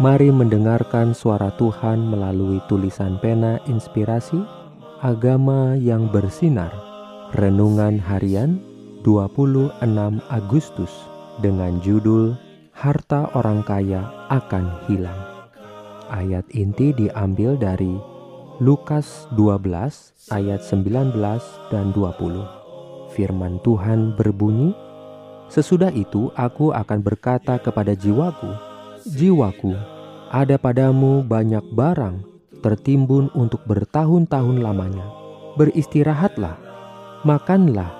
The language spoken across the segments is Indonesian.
Mari mendengarkan suara Tuhan melalui tulisan pena inspirasi Agama yang bersinar. Renungan harian 26 Agustus dengan judul Harta orang kaya akan hilang. Ayat inti diambil dari Lukas 12 ayat 19 dan 20 Firman Tuhan berbunyi Sesudah itu aku akan berkata kepada jiwaku Jiwaku, ada padamu banyak barang tertimbun untuk bertahun-tahun lamanya. Beristirahatlah, makanlah,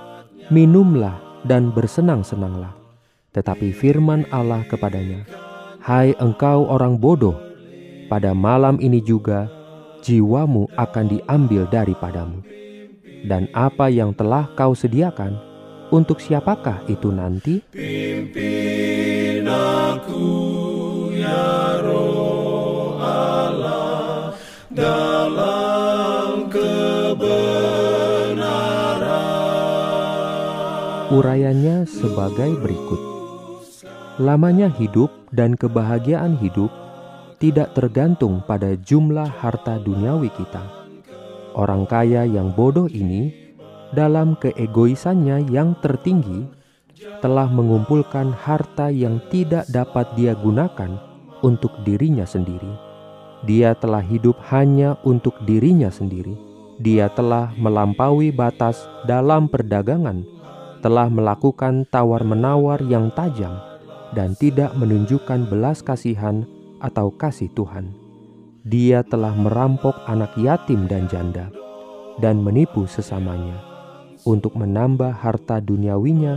minumlah, dan bersenang-senanglah. Tetapi firman Allah kepadanya, Hai engkau orang bodoh, pada malam ini juga jiwamu akan diambil daripadamu. Dan apa yang telah kau sediakan, untuk siapakah itu nanti? Pimpin aku Allah dalam kebenaran. Urayanya sebagai berikut. Lamanya hidup dan kebahagiaan hidup tidak tergantung pada jumlah harta duniawi kita. Orang kaya yang bodoh ini dalam keegoisannya yang tertinggi telah mengumpulkan harta yang tidak dapat dia gunakan untuk dirinya sendiri. Dia telah hidup hanya untuk dirinya sendiri. Dia telah melampaui batas dalam perdagangan, telah melakukan tawar-menawar yang tajam, dan tidak menunjukkan belas kasihan atau kasih Tuhan. Dia telah merampok anak yatim dan janda, dan menipu sesamanya untuk menambah harta duniawinya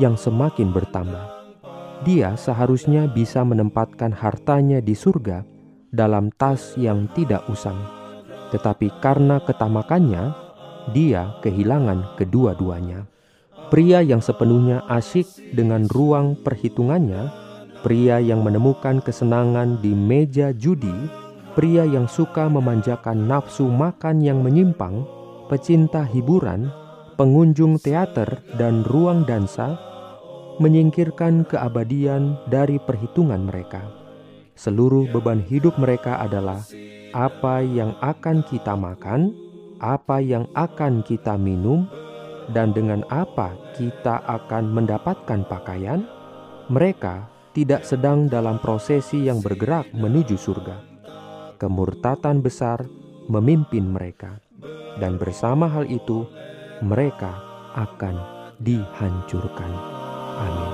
yang semakin bertambah dia seharusnya bisa menempatkan hartanya di surga dalam tas yang tidak usang. Tetapi karena ketamakannya, dia kehilangan kedua-duanya. Pria yang sepenuhnya asyik dengan ruang perhitungannya, pria yang menemukan kesenangan di meja judi, pria yang suka memanjakan nafsu makan yang menyimpang, pecinta hiburan, pengunjung teater dan ruang dansa, menyingkirkan keabadian dari perhitungan mereka. Seluruh beban hidup mereka adalah apa yang akan kita makan, apa yang akan kita minum, dan dengan apa kita akan mendapatkan pakaian. Mereka tidak sedang dalam prosesi yang bergerak menuju surga. Kemurtatan besar memimpin mereka, dan bersama hal itu mereka akan dihancurkan. Amin.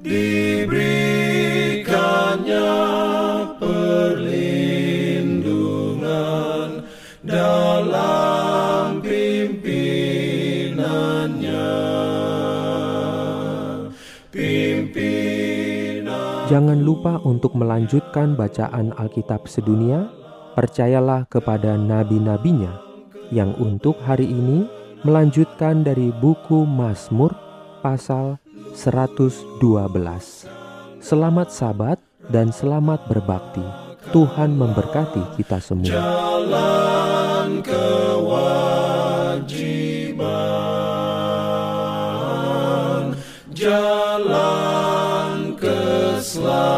Diberikannya perlindungan dalam pimpinannya. Pimpinan. Jangan lupa untuk melanjutkan bacaan Alkitab sedunia. Percayalah kepada nabi-nabinya yang untuk hari ini melanjutkan dari buku Mazmur pasal 112. Selamat sabat dan selamat berbakti. Tuhan memberkati kita semua. Jalan kewajiban, jalan keselamatan.